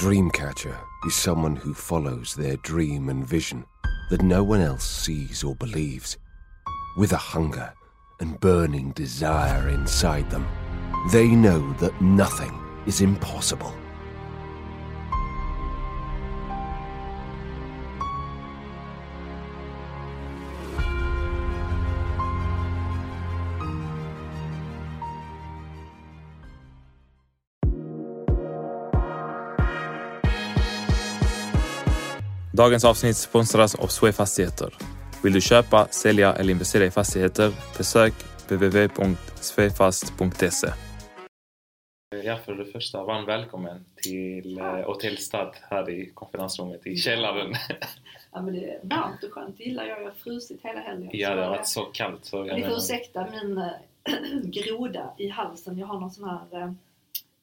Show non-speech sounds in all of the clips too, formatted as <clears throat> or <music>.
Dreamcatcher is someone who follows their dream and vision that no one else sees or believes. With a hunger and burning desire inside them, they know that nothing is impossible. Dagens avsnitt sponsras av Sve Fastigheter. Vill du köpa, sälja eller investera i fastigheter? Besök www.svefast.se. Ja, för det första, varmt välkommen till eh, Hotell Stad här i konferensrummet i källaren. Ja men det är varmt och skönt, det gillar jag. Jag har frusit hela helgen. Ja, det har varit så kallt. Så Ni får ursäkta min äh, <clears throat> groda i halsen. Jag har någon sån här äh,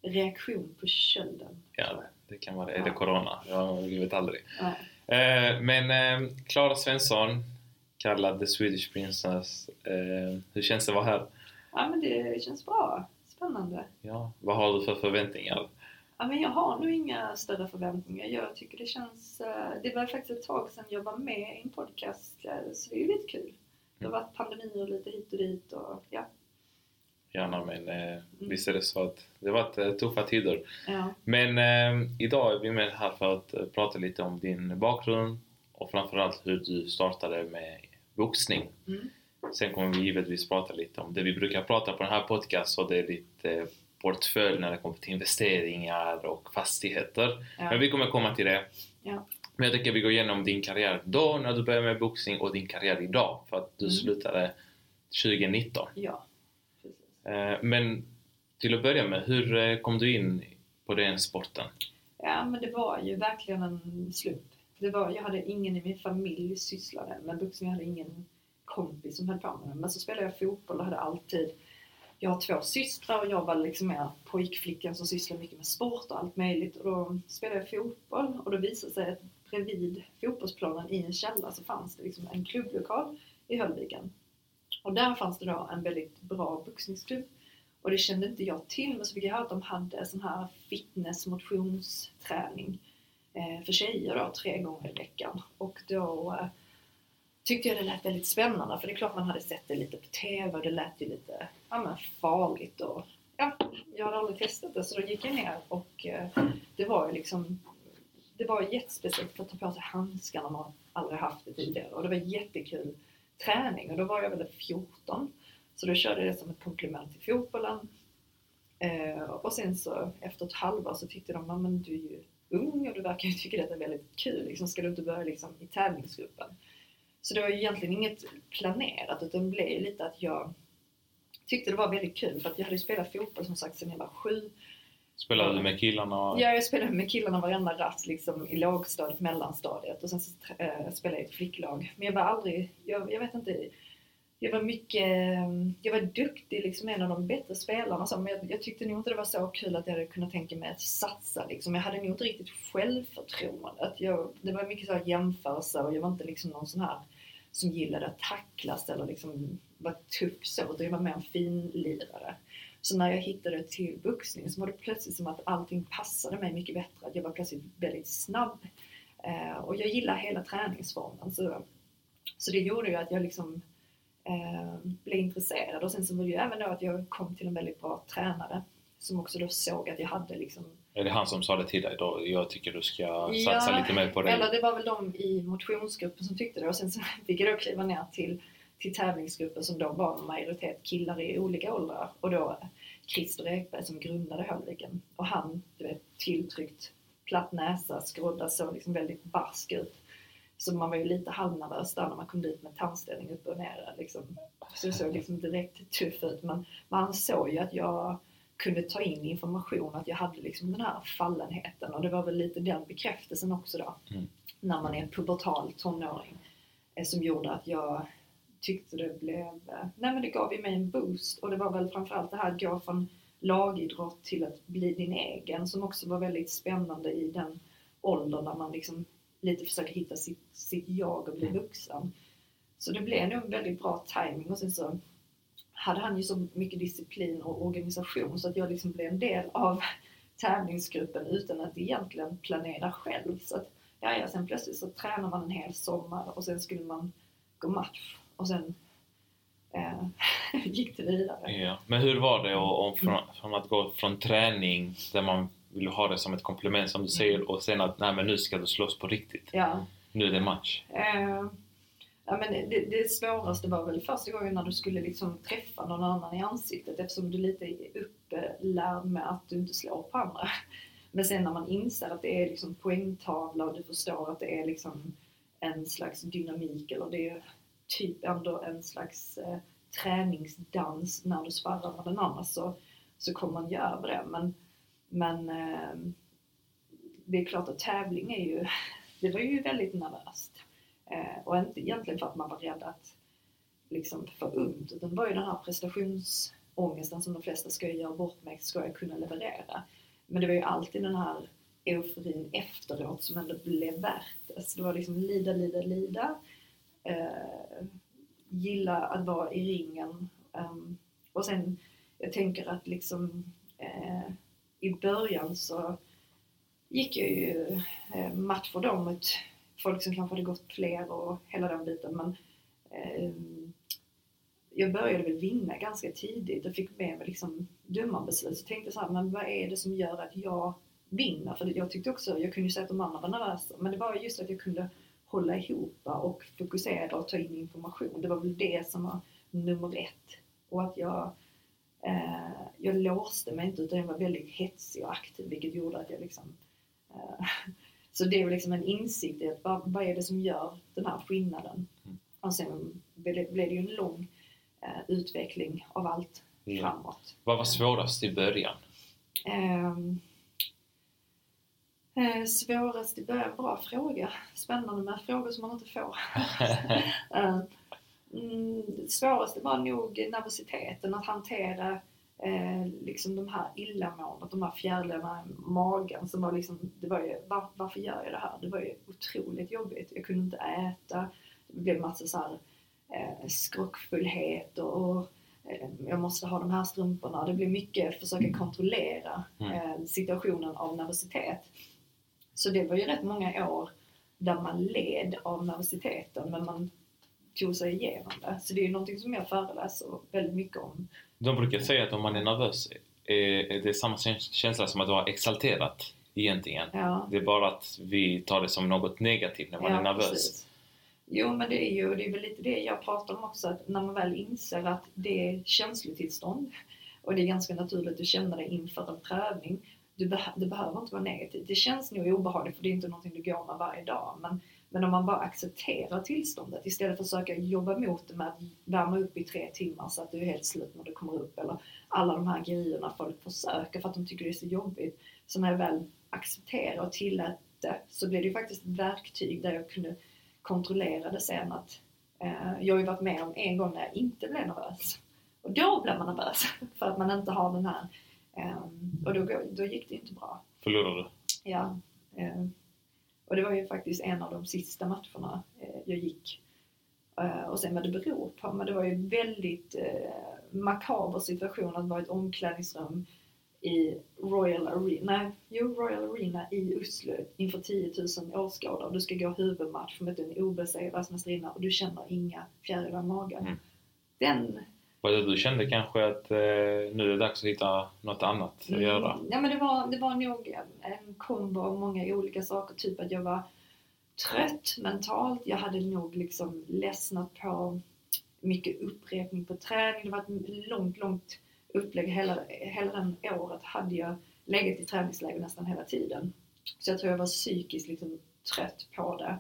reaktion på kölden. Ja, det kan vara det. Är det Corona? Jag vet aldrig. Nej. Eh, men eh, Klara Svensson, kallad The Swedish Princess. Eh, hur känns det att vara här? Ja men det känns bra. Spännande. Ja, vad har du för förväntningar? Ja, men jag har nog inga större förväntningar. Jag tycker det känns... Det var faktiskt ett tag sedan jag var med i en podcast så det är ju lite kul. Det har varit pandemier lite hit och dit och ja. Gärna, men eh, visst är det så att det har varit eh, tuffa tider. ja. Men eh, idag är vi med här för att eh, prata lite om din bakgrund och framförallt hur du startade med boxning. Mm. Sen kommer vi givetvis prata lite om det vi brukar prata på den här podcasten och det är lite portfölj när det kommer till investeringar och fastigheter. Ja. Men vi kommer komma till det. Ja. Men jag tänker vi går igenom din karriär då när du började med boxning och din karriär idag för att du Mm. slutade 2019. ja. Eh, men till att börja med, hur eh, kom du in på den sporten? Ja, men det var ju verkligen en slump. Det var, jag hade ingen i min familj sysslade med boxning. Jag hade ingen kompis som höll på med det. Men så spelade jag fotboll och hade alltid... Jag har två systrar och jag var liksom mer pojkflickan som sysslade mycket med sport och allt möjligt. Och då spelade jag fotboll och då visade det sig att bredvid fotbollsplanen i en källare så fanns det liksom en klubblokal i Höllviken. Och där fanns det då en väldigt bra boxningsklubb. Och det kände inte jag till, men så fick jag höra att de hade sån här fitness motionsträning eh, för tjejer då, tre gånger i veckan. Och då eh, tyckte jag det lät väldigt spännande, för det är klart man hade sett det lite på TV och det lät ju lite ja, men farligt och ja, jag hade aldrig testat det så då gick jag ner och eh, det var ju liksom det var jättespeciellt att ta på sig handskarna man aldrig haft det tidigare och det var jättekul träning och då var jag väl 14 så då körde jag det som ett komplement till fotbollen. Eh, och sen så efter ett halvår så tyckte de, "Ja, men du är ju ung och du verkar ju tycka detta det är väldigt kul, liksom, ska du inte börja liksom, i tävlingsgruppen? Så det var ju egentligen inget planerat utan det blev ju lite att jag tyckte det var väldigt kul för att jag hade ju spelat fotboll som sagt sedan jag var sju. Spelade du med killarna? Ja, jag spelade med killarna varenda rast liksom, i lågstadiet, mellanstadiet och sen så äh, spelade jag i ett flicklag. Men jag var aldrig, jag, jag vet inte, jag var mycket, jag var duktig, liksom en av de bättre spelarna så, men jag, jag tyckte nog inte det var så kul att jag hade kunnat tänka mig att satsa liksom. Jag hade nog inte riktigt självförtroende. Att jag, det var mycket så här jämförelser och jag var inte liksom någon sån här som gillade att tacklas eller liksom var tuff så, utan jag var mer en finlirare. Så när jag hittade till boxning så var det plötsligt som att allting passade mig mycket bättre. Jag var plötsligt väldigt snabb. Eh, och jag gillar hela träningsformen. Så, så det gjorde ju att jag liksom eh, blev intresserad. Och sen så var det ju även då att jag kom till en väldigt bra tränare som också då såg att jag hade liksom Är det han som sa det till dig då? Jag tycker du ska satsa lite mer på det. eller det var väl de i motionsgruppen som tyckte det och sen så <laughs> fick jag då kliva ner till, till tävlingsgruppen som då var en majoritet killar i olika åldrar och då Christer Ekberg som grundade Höllviken och han, du vet, tilltryckt platt näsa, skrodda, såg liksom väldigt barsk ut. Så man var ju lite halvnervös där när man kom dit med tandställning upp och ner. Liksom. Så det såg liksom direkt tuff ut. Men man såg ju att jag kunde ta in information, att jag hade liksom den här fallenheten och det var väl lite den bekräftelsen också då. Mm. När man är en pubertal tonåring. eh, Som gjorde att jag tyckte det blev, nej men det gav ju mig en boost och det var väl framförallt det här att gå från lagidrott till att bli din egen som också var väldigt spännande i den åldern där man liksom lite försöker hitta sitt, sitt jag och bli Mm. vuxen. Så det blev nog en väldigt bra timing och sen så hade han ju så mycket disciplin och organisation så att jag liksom blev en del av <laughs> tävlingsgruppen utan att egentligen planera själv. Så att, ja, ja, sen plötsligt så tränar man en hel sommar och sen skulle man gå match och sen eh, <laughs> gick det vidare. Ja. Men hur var det och, och från, från att gå från träning där man vill ha det som ett komplement som du säger och sen att nej men nu ska du slåss på riktigt. Ja. Nu är det match. Eh, ja, men det, det svåraste var väl första gången när du skulle liksom träffa någon annan i ansiktet eftersom du lite är upplärd med att du inte slår på andra. Men sen när man inser att det är liksom poängtavla och du förstår att det är liksom en slags dynamik eller det är typ ändå en slags eh, träningsdans när du sparrar med den andra så, så kommer man ju över det. Men, men eh, det är klart att tävling är ju, <laughs> det var ju väldigt nervöst. Eh, och inte egentligen för att man var rädd att liksom få ont, utan det var ju den här prestationsångesten som de flesta ska göra bort mig, ska jag kunna leverera? Men det var ju alltid den här euforin efteråt som ändå blev värt det. Så det var liksom lida, lida, lida. Eh, gilla att vara i ringen. Um, och sen, jag tänker att liksom eh, i början så gick jag ju eh, matcher då mot folk som kanske hade gått fler och hela den biten. Men eh, jag började väl vinna ganska tidigt och fick med mig liksom domarbeslut. Så tänkte jag så här, men vad är det som gör att jag vinner? För jag tyckte också, jag kunde ju säga att de andra var nervösa, men det var just att jag kunde hålla ihop och fokusera och ta in information. Det var väl det som var nummer ett. Och att jag, eh, jag låste mig inte utan jag var väldigt hetsig och aktiv vilket gjorde att jag liksom eh, <laughs> Så det är liksom en insikt i att vad, vad är det som gör den här skillnaden? Mm. Och sen blev det, ju en lång eh, utveckling av allt Mm. framåt. Vad var svårast i början? Ehm, eh, svårast i början, bra fråga. Spännande med frågor som man inte får. <laughs> Eh, mm, svårast var nog nervositeten, att hantera eh, liksom de här illamåendet, de här fjärilarna i magen som var liksom, det var ju, var, varför gör jag det här? Det var ju otroligt jobbigt. Jag kunde inte äta, det blev massa så här eh, skrockfullhet och, eh, jag måste ha de här strumporna. Det blev mycket försöka kontrollera Mm. eh, situationen av nervositet. Så det var ju rätt många år där man led av nervositeten men man tog sig igenom det. Så det är ju någonting som jag föreläser väldigt mycket om. De brukar säga att om man är nervös är är det samma käns- känsla som att vara exalterat egentligen. Ja. Det är bara att vi tar det som något negativt när man är nervös. precis. Jo, men det är ju det är väl lite det jag pratar om också, att när man väl inser att det är känslotillstånd och det är ganska naturligt att känna det inför en prövning. Du beh- det behöver inte vara negativt. Det känns nog obehagligt för det är inte någonting du går med varje dag. Men, men om man bara accepterar tillståndet istället för att försöka jobba mot det med att värma upp i tre timmar så att du är helt slut när du kommer upp. Eller alla de här grejerna folk försöker för att de tycker det är så jobbigt. Så när jag väl accepterar och tillät det så blev det ju faktiskt ett verktyg där jag kunde kontrollera det sen att eh, jag har ju varit med om en gång när jag inte blev nervös. Och då blev man nervös <laughs> för att man inte har den här och då, då gick det inte bra. Förlorar du? Ja. Eh, och det var ju faktiskt en av de sista matcherna eh, jag gick. Eh, och sen vad det beror på, men det var ju en väldigt eh, makaber situation att vara i ett omklädningsrum i Royal Arena, jo, Royal Arena i Oslo inför 10 000 åskådare. Du ska gå huvudmatch mot en obesegrad världsmästarinna och du känner inga fjärilar i magen. Mm. Den Var det du kände kanske att eh, nu är det dags att hitta något annat att göra? Mm, ja, men det, var, det var nog en, en kombo av många olika saker. Typ att jag var trött mentalt. Jag hade nog liksom ledsnat på mycket upprepning på träning. Det var ett långt, långt upplägg. Hela, hela den året hade jag legat i träningsläger nästan hela tiden. Så jag tror jag var psykiskt liksom trött på det.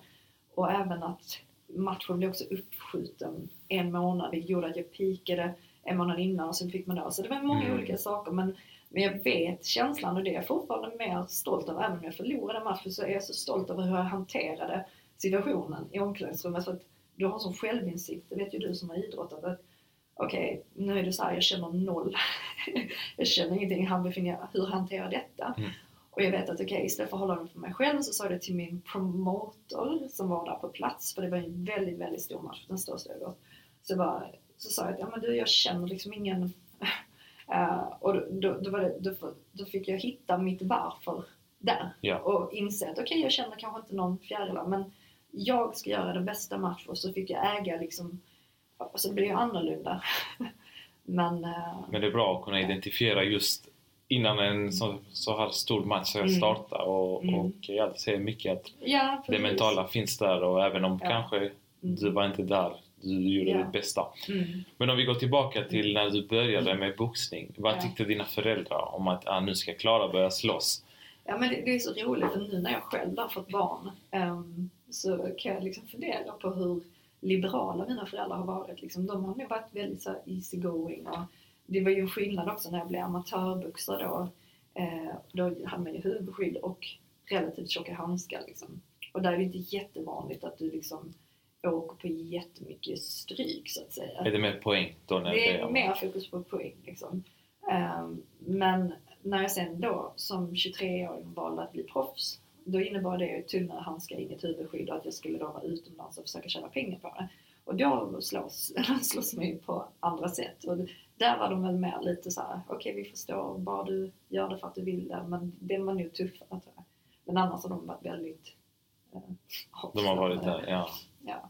Och även att matchen blev också uppskjuten en månad. Det gjorde att jag pikade en månad innan och sen fick man då. Så det var många Mm. olika saker. Men, men jag vet känslan och det är jag fortfarande mer stolt över. Även om jag förlorade matchen så är jag så stolt över hur jag hanterade situationen i omklädningsrummet. För att du har sån självinsikt, det vet ju du som har idrottat. att Okej, nu är det så här, jag känner noll. <laughs> jag känner ingenting, han befinner, hur hanterar jag detta? Mm. Och jag vet att okej, istället för att hålla det för mig själv så sa jag det till min promotor som var där på plats. För det var en väldigt, väldigt stor match, den största jag gått. Så, jag bara, så sa jag att ja, men du, jag känner liksom ingen <laughs> Eh, och då, då, var det, då, då fick jag hitta mitt varför där Ja. och inse att okej, jag känner kanske inte någon fjärilar men jag ska göra den bästa matchen och så fick jag äga liksom, och så blir ju annorlunda. <laughs> men eh, Men det är bra att kunna identifiera just innan en så, så här stor match ska Mm. starta och, Mm. och ja, det säger mycket att ja, det mentala finns där och även om Ja. kanske Mm. du var inte där, du gjorde Ja. ditt bästa. Mm. Men om vi går tillbaka till när du började med boxning. Vad tyckte dina föräldrar om att ah, nu ska Klara börja slåss? Ja men det, det är så roligt för nu när jag själv har fått barn ehm, så kan jag liksom fundera på hur liberala mina föräldrar har varit. Liksom, de har nog varit väldigt så easy going och det var ju en skillnad också när jag blev amatörboxare då. Eh, då hade man ju huvudskydd och relativt tjocka handskar liksom. Och där är det inte jättevanligt att du liksom åker på jättemycket stryk så att säga. Är det mer poäng då? När Det är börjar? mer fokus på poäng liksom. Ehm, men när jag sen då som 23-åring valde att bli proffs, då innebar det tunnare handskar, inget huvudskydd och att jag skulle då vara utomlands och försöka tjäna pengar på det. Och då slåss, <laughs> slåss man ju på andra sätt. Och där var de väl mer lite så här: okej vi förstår, bara du gör det för att du vill det. Men det var nog tuffare tror jag. Men annars har de varit väldigt eh, De har varit där, ja. Ja.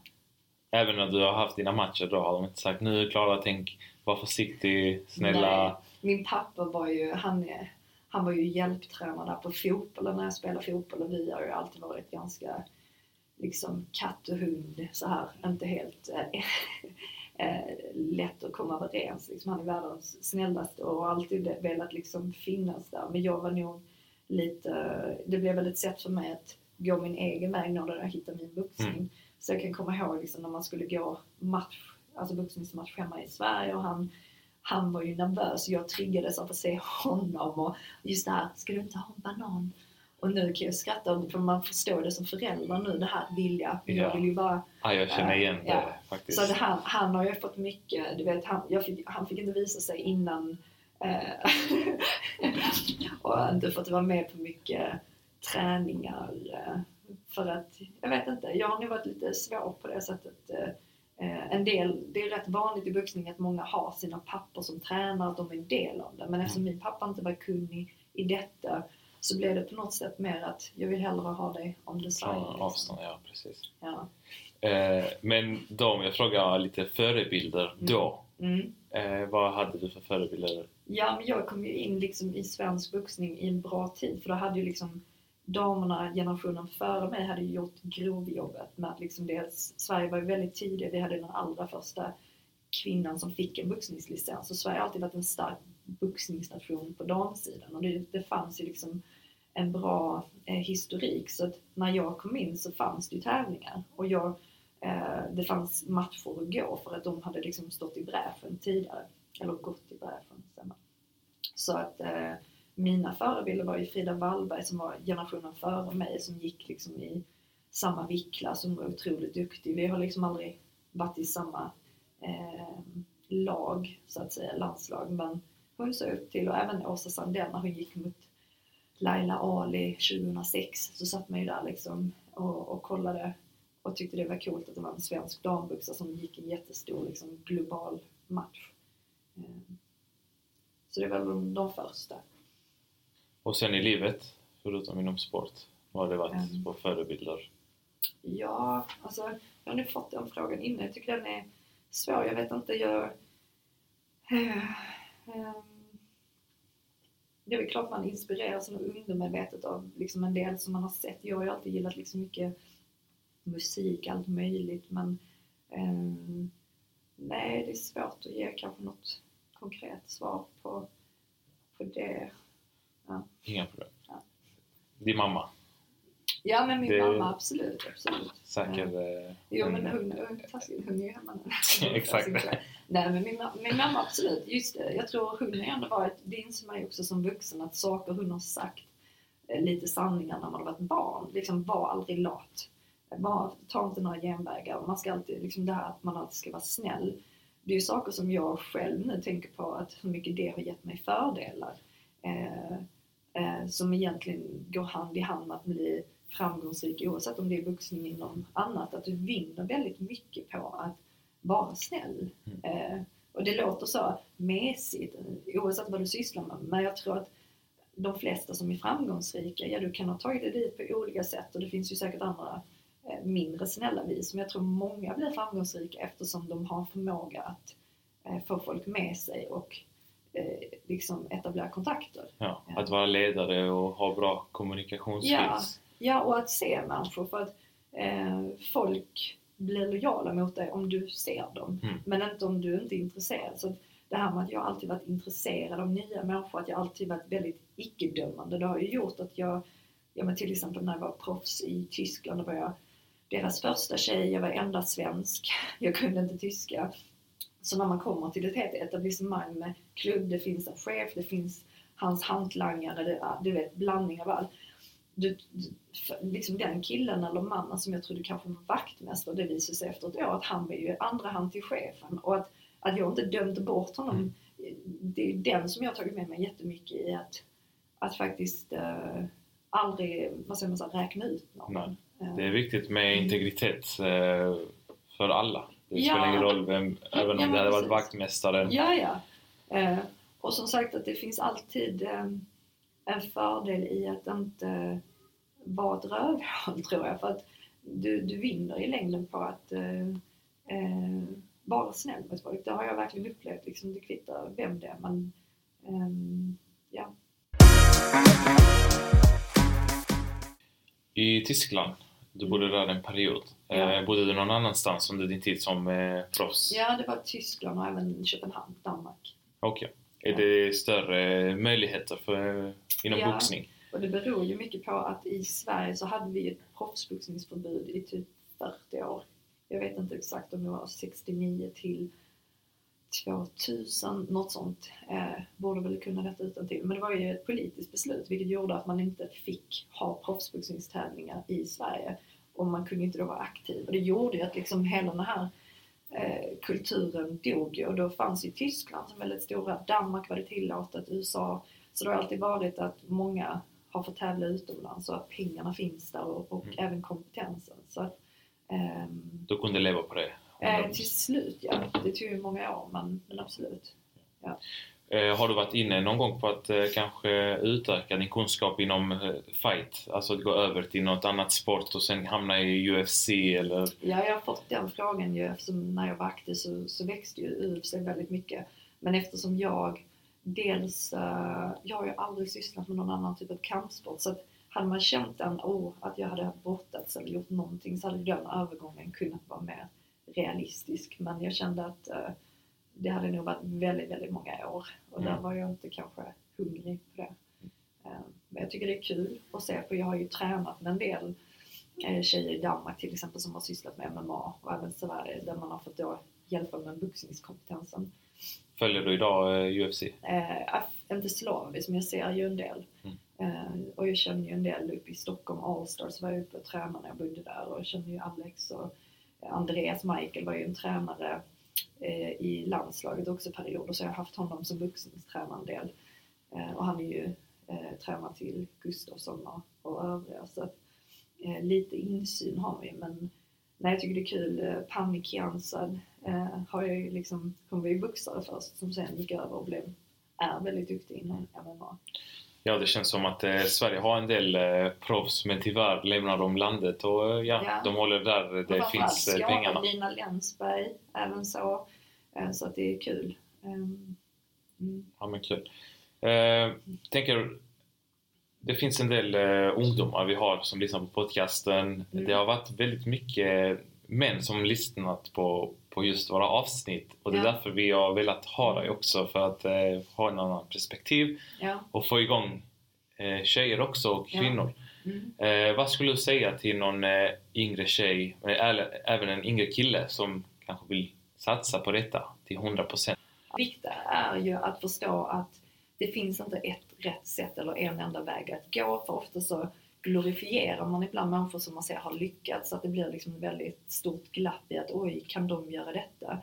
Även när du har haft dina matcher då har de inte sagt nu Klara, tänk, var försiktig, snälla. Nej. Min pappa var ju, han, är, han var ju hjälptränare på fotbollen när jag spelade fotboll och vi har ju alltid varit ganska liksom katt och hund så här, inte helt eh, lätt att komma överens. Liksom, han är världens snällaste och har alltid velat liksom finnas där. Men jag var nog lite, det blev väl ett sätt för mig att gå min egen väg när jag hittade min boxning. Mm. Så jag kan komma ihåg liksom, när man skulle gå match, alltså boxningsmatch hemma i Sverige och han han var ju nervös och jag triggades av att se honom och just det här, ska du inte ha en banan? Och nu kan jag skratta för man förstår det som förälder nu, det här vilja. Ja. Jag vill ju bara Ah, jag känner igen det Ja. faktiskt. så det, han, han har ju fått mycket, du vet, han, fick, han fick inte visa sig innan eh, <laughs> och inte fått vara med på mycket träningar eh, för att, jag vet inte, jag har nog varit lite svår på det sättet. Eh, en del, det är rätt vanligt i boxning att många har sina pappor som tränar, att de är en del av det. Men eftersom min pappa inte var kunnig i detta så blev det på något sätt mer att jag vill hellre ha dig on the side. Från liksom. avstånd, ja precis. Ja. Eh, men de, jag frågar lite förebilder då. Mm. Eh, vad hade du för förebilder? Ja, men jag kom ju in liksom i svensk boxning i en bra tid för då hade ju liksom damerna, generationen före mig, hade gjort grovjobbet med att liksom dels, Sverige var ju väldigt tidigt, vi hade den allra första kvinnan som fick en boxningslicens och Sverige har alltid varit en stark boxningsnation på damsidan och det, det fanns ju liksom en bra eh, historik så att när jag kom in så fanns det ju tävlingar och jag, eh, det fanns matcher att gå för att de hade liksom stått i bräschen tidigare eller gått i bräschen. stämmer. Så att eh, mina förebilder var ju Frida Wallberg som var generationen före mig som gick liksom i samma viktklass som var otroligt duktig. Vi har liksom aldrig varit i samma eh, lag, så att säga, landslag. Men hon såg upp till, och även Åsa Sandell när hon gick mot Laila Ali 2006 så satt man ju där liksom och, och kollade och tyckte det var coolt att det var en svensk damboxare som gick en jättestor liksom, global match. Eh, Så det var väl de, första. Och sen i livet, förutom inom sport, vad har det varit Mm. på förebilder? Ja, alltså jag har nu fått den frågan innan. Jag tycker den är svår. Jag vet inte, jag... Eh, ehm, det är väl klart man inspireras undermedvetet av liksom en del som man har sett. Jag har ju alltid gillat liksom mycket musik, allt möjligt men ehm, nej, det är svårt att ge kanske något konkret svar på, på det. Inga problem. Ja. Din mamma, Ja, men min Det- mamma absolut, absolut. säker... eh, Jo hon- men hon, hon, hon är ju hemma nu. <laughs> Exakt. Nej men min, min mamma absolut, just det. Jag tror hon har ändå varit, det inser man ju också som vuxen, att saker hon har sagt, eh, lite sanningar när man har varit barn, liksom var aldrig lat. Bara, ta inte några genvägar. Man ska alltid, liksom det här att man alltid ska vara snäll. Det är ju saker som jag själv nu tänker på, att hur mycket det har gett mig fördelar. Eh, eh, som egentligen går hand i hand med att bli framgångsrik oavsett om det är boxning eller något annat. Att du vinner väldigt mycket på att vara snäll. Mm. Eh, Och det låter så mesigt oavsett vad du sysslar med. Men jag tror att de flesta som är framgångsrika, ja du kan ha tagit dig dit på olika sätt och det finns ju säkert andra eh, mindre snälla vis. Men jag tror många blir framgångsrika eftersom de har förmåga att eh, få folk med sig och eh, liksom etablera kontakter. Ja, att vara ledare och ha bra kommunikationsskills. Ja, och att se människor. För att eh, folk blir lojala mot dig om du ser dem. Mm. Men inte om du inte är intresserad. Så det här med att jag alltid varit intresserad av nya människor, att jag alltid varit väldigt icke-dömande, det har ju gjort att jag, ja men till exempel när jag var proffs i Tyskland, då var jag deras första tjej, jag var enda svensk, <laughs> jag kunde inte tyska. Så när man kommer till ett helt etablissemang med klubb, det finns en chef, det finns hans hantlangare, det, du vet, blandning av allt. Du, liksom den killen eller mannen som jag trodde kanske var vaktmästare, det visade sig efter ett år att han var ju andra hand till chefen. Och att, att jag inte dömde bort honom, Mm. det är den som jag tagit med mig jättemycket i att, att faktiskt eh, aldrig, vad säger man, så, här, räkna ut någon. Nej. Eh, Det är viktigt med integritet eh, för alla. Det Ja. spelar ingen roll vem, även om Ja, det hade varit vaktmästaren. Ja, ja. Eh, och som sagt att det finns alltid eh, en fördel i att inte vara ett rövhål <laughs> tror jag. För att du, du vinner i längden på att eh, eh, vara snäll med folk. Det har jag verkligen upplevt. Liksom, det kvittar vem det är. Men, ehm, ja. I Tyskland, du bodde där en period. Ja. Eh, bodde du någon annanstans under din tid som eh, proffs? ja, det var Tyskland och även Köpenhamn, Danmark. Okej. Är Ja. det större möjligheter för, inom Ja. boxning? Och det beror ju mycket på att i Sverige så hade vi ett proffsboxningsförbud i typ 40 år. Jag vet inte exakt om det var 69 till 2000, något sånt. Eh, borde väl kunna detta utan till. Men det var ju ett politiskt beslut vilket gjorde att man inte fick ha proffsboxningstävlingar i Sverige. Och man kunde inte då vara aktiv. Och det gjorde ju att liksom hela den här eh, kulturen dog ju. Och då fanns ju Tyskland som väldigt stora. Danmark var det tillåtet, USA. Så det har alltid varit att många har fått tävla utomlands och att pengarna finns där och, och Mm. även kompetensen. Så att, ehm, Du kunde leva på det? Eh, till slut, ja. Det tog ju många år, men, men absolut. Eh, har du varit inne någon gång på att eh, kanske utöka din kunskap inom eh, fight? Alltså att gå över till något annat sport och sen hamna i UFC eller? Ja, jag har fått den frågan ju eftersom när jag var aktiv så, så växte ju UFC väldigt mycket. Men eftersom jag dels, eh, jag har ju aldrig sysslat med någon annan typ av kampsport så att hade man känt en, oh, att jag hade brottats eller gjort någonting så hade den övergången kunnat vara mer realistisk. Men jag kände att eh, det hade nog varit väldigt, väldigt många år och där Mm. var jag inte kanske hungrig på det. Eh, Men jag tycker det är kul att se på. Jag har ju tränat med en del tjejer i Danmark till exempel som har sysslat med MMA och även Sverige där man har fått då hjälpa med boxningskompetensen. Följer du idag eh, UFC? Eh, aff- inte slaviskt men jag ser ju en del. Mm. Eh, och jag känner ju en del uppe i Stockholm, Allstars var jag uppe och tränade när jag bodde där och jag känner ju Alex och eh, Andreas Michael var ju en tränare eh, i landslaget också perioder så jag har haft honom som boxningstränare en del. Eh, och han är ju eh, tränare till Gustafsson och, och övriga så att, eh, lite insyn har vi men nej, jag tycker det är kul. Eh, Pammi Kiansad eh, har jag ju liksom, hon var ju boxare först som sen gick över och blev, är väldigt duktig inom MMA. Ja, det känns som att eh, Sverige har en del eh, proffs men tyvärr lämnar de landet och eh, ja, Ja. de håller där det Och framförallt finns eh, pengarna. Lina Länsberg, även så. Eh, så att det är kul. Ehm, mm. Ja, men kul. Eh, tänker, det finns en del eh, ungdomar vi har som lyssnar på podcasten. Mm. Det har varit väldigt mycket män som lyssnat på, på just våra avsnitt och det är Ja. därför vi har velat ha dig också för att eh, ha en annan perspektiv Ja. och få igång eh, tjejer också och Ja. kvinnor. Mm. Eh, vad skulle du säga till någon eh, yngre tjej, eh, eller även en yngre kille som kanske vill satsa på detta till 100%? viktiga är ju att förstå att det finns inte ett rätt sätt eller en enda väg att gå. För ofta så glorifierar man ibland människor som man ser har lyckats. Så att det blir liksom ett väldigt stort glapp i att oj, kan de göra detta?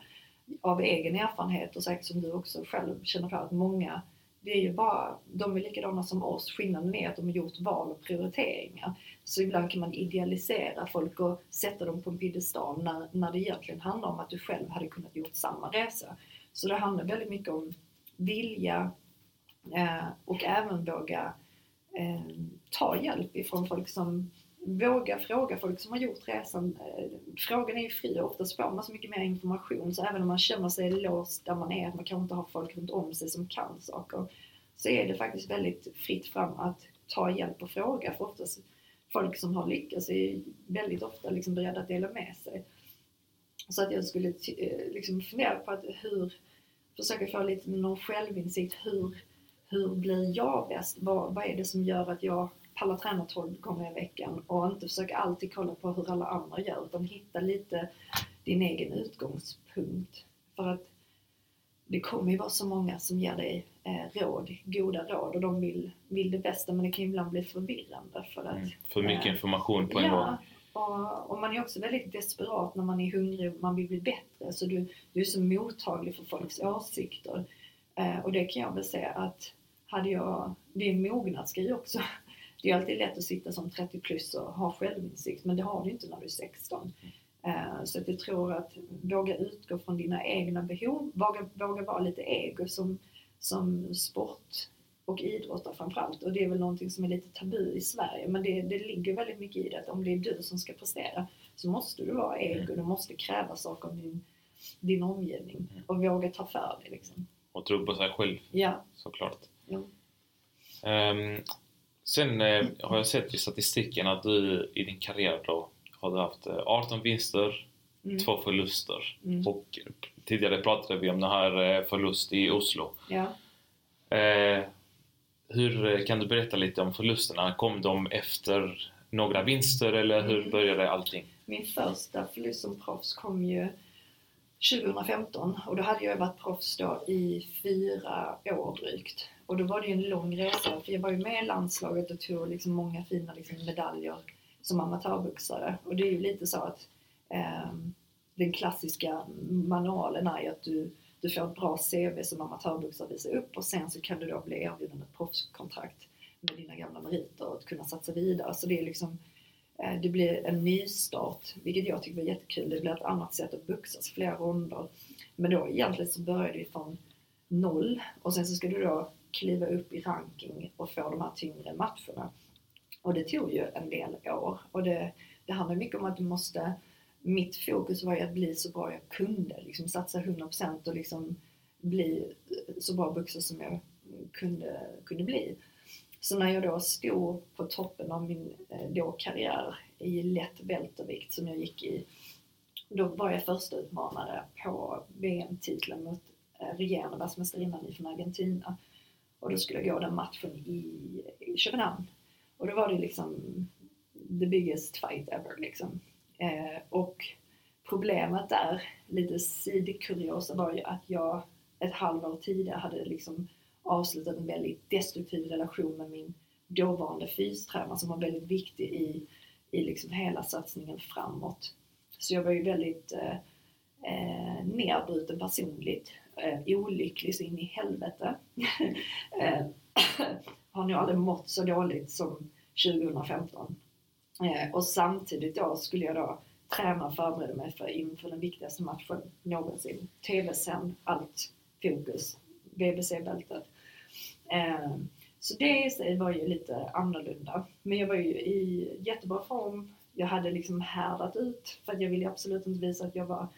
Av egen erfarenhet och säkert som du också själv känner för. att många det är ju bara, de är likadana som oss. Skillnaden är att de har gjort val och prioriteringar. Så ibland kan man idealisera folk och sätta dem på en piedestal när, när det egentligen handlar om att du själv hade kunnat gjort samma resa. Så det handlar väldigt mycket om vilja Eh, och även våga eh, ta hjälp ifrån folk som vågar fråga folk som har gjort resan. Eh, frågan är ju fri och oftast får man så mycket mer information så även om man känner sig låst där man är, att man kanske inte har folk runt om sig som kan saker, så är det faktiskt väldigt fritt fram att ta hjälp och fråga. För oftast folk som har lyckats är väldigt ofta liksom beredda att dela med sig. Så att jag skulle liksom fundera på att hur, försöka få lite någon självinsikt. Hur, hur blir jag bäst? Vad, vad är det som gör att jag pallar träna 12 gånger i veckan och inte försöka alltid kolla på hur alla andra gör utan hitta lite din egen utgångspunkt. För att det kommer ju vara så många som ger dig eh, råd, goda råd och de vill, vill det bästa men det kan ibland bli förvirrande för att... Mm, för mycket eh, information på en gång. Ja, och, och, man är också väldigt desperat när man är hungrig och man vill bli bättre så du, du är så mottaglig för folks åsikter. Eh, och det kan jag väl säga att hade jag, det är en mognadsgrej också. <laughs> Det är alltid lätt att sitta som 30 plus och ha självinsikt men det har du inte när du är 16. Eh, så att jag tror att våga utgå från dina egna behov, våga, våga vara lite ego som, som sport och idrottare framförallt. Och det är väl någonting som är lite tabu i Sverige men det, det ligger väldigt mycket i det att om det är du som ska prestera så måste du vara ego, du måste kräva saker av din, din omgivning och våga ta för dig. Liksom. Och tro på sig själv ja. såklart. Ja. Um, sen uh, har jag sett i statistiken att du i din karriär då har du haft 18 eh, vinster, mm. två förluster. Mm. Och tidigare pratade vi om den här eh, förlust i Oslo. Ja. Eh, hur kan du berätta lite om förlusterna? Kom de efter några vinster eller hur mm. började allting? Min första förlust som proffs kom ju 2015 och då hade jag varit proffs då i fyra år drygt. Och då var det ju en lång resa för jag var ju med i landslaget och tog liksom många fina liksom medaljer som amatörboxare. Och det är ju lite så att eh, den klassiska manualen är ju att du, du får ett bra CV som amatörboxare visa upp och sen så kan du då bli erbjuden ett proffskontrakt med dina gamla meriter och att kunna satsa vidare. Så det är liksom Eh, det blir en nystart, vilket jag tycker var jättekul. Det blir ett annat sätt att boxas, flera ronder. Men då egentligen så börjar du från noll och sen så ska du då kliva upp i ranking och få de här tyngre matcherna. Och det tog ju en del år. Och det, det handlar mycket om att du måste mitt fokus var ju att bli så bra jag kunde, liksom satsa 100% och liksom bli så bra boxare som jag kunde, kunde bli. Så när jag då stod på toppen av min eh, då karriär i lätt weltervikt som jag gick i, då var jag första utmanare på VM-titeln mot eh, regerande världsmästarinnan från Argentina. Och då skulle jag gå den matchen i, i Köpenhamn och då var det liksom the biggest fight ever liksom. Eh, och problemet där, lite sidkuriosa, var ju att jag ett halvår tidigare hade liksom avslutat en väldigt destruktiv relation med min dåvarande fystränare som var väldigt viktig i, i liksom hela satsningen framåt. Så jag var ju väldigt eh, eh, nedbruten personligt, eh, olycklig så in i helvete. <laughs> eh, <clears throat> har nog aldrig mått så dåligt som 2015. Eh, och samtidigt då skulle jag då träna och förbereda mig för inför den viktigaste matchen någonsin. TV-sänd, allt fokus, BBC-bältet. Eh, så det i sig var ju lite annorlunda. Men jag var ju i jättebra form. Jag hade liksom härdat ut för att jag ville absolut inte visa att jag var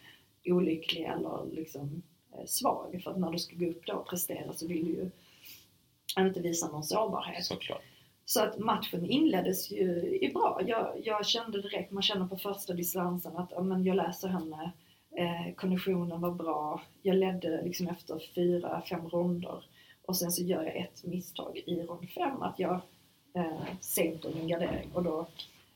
olycklig eller liksom eh, svag. För att när du ska gå upp då och prestera så vill du ju inte visa någon sårbarhet. Såklart. Så att matchen inleddes ju i bra. Jag, jag, kände direkt, man känner på första distansen att men jag läser henne. Eh, konditionen var bra. Jag ledde liksom efter fyra, fem ronder. Och sen så gör jag ett misstag i rond fem, att jag eh, sänker min gardering och då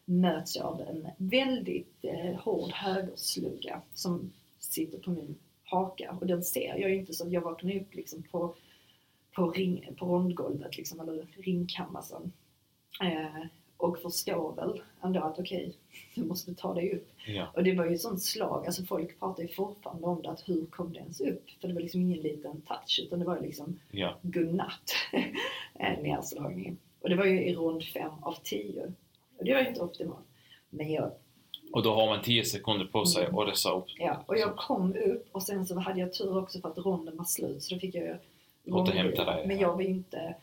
möts jag av en väldigt eh, hård högerslugga som sitter på min haka och den ser jag ju inte så jag vaknar upp liksom på på, ring, på rondgolvet liksom, eller ringkammasen. Eh, och förstår väl ändå att okej, okay, du måste ta dig upp. Ja. Och det var ju ett sånt slag, alltså folk pratar ju fortfarande om det, att hur kom det ens upp? För det var liksom ingen liten touch utan det var liksom ja. godnatt <laughs> nedslagning. Och det var ju i rond 5 av 10. Och det var ju inte optimalt. Men jag, Och då har man 10 sekunder på sig Mm. att resa upp. Ja, och jag kom upp och sen så hade jag tur också för att ronden var slut så då fick jag Återhämta dig, Men ja. jag var ju inte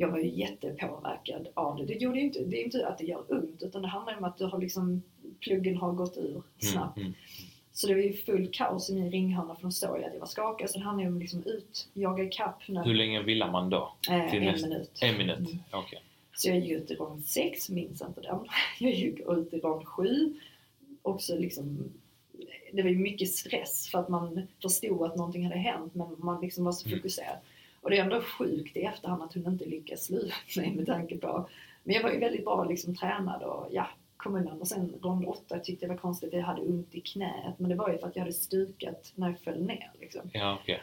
jag var ju jättepåverkad av det. Det gjorde inte, det är inte att det gör ont utan det handlar om att du har liksom, pluggen har gått ur snabbt. Mm, mm. Så det var ju full kaos i min ringhörna för de såg ju att jag var skakad. Så det handlade ju om liksom ut, jaga ikapp nu. Hur länge vilar man då? eh, en nästa- minut. En minut? Mm. Okej. Så jag gick ut i rond 6, minns inte den. <laughs> Jag gick ut i rond 7. Också liksom, det var ju mycket stress för att man förstod att någonting hade hänt men man liksom var så Mm. Och det är ändå sjukt i efterhand att hon inte lyckas slå ut mig med tanke på... Men jag var ju väldigt bra liksom tränad och ja, kom undan. Och sen rond 8 tyckte jag var konstigt att jag hade ont i knät men det var ju för att jag hade stukat när jag föll ner liksom. Ja, okej.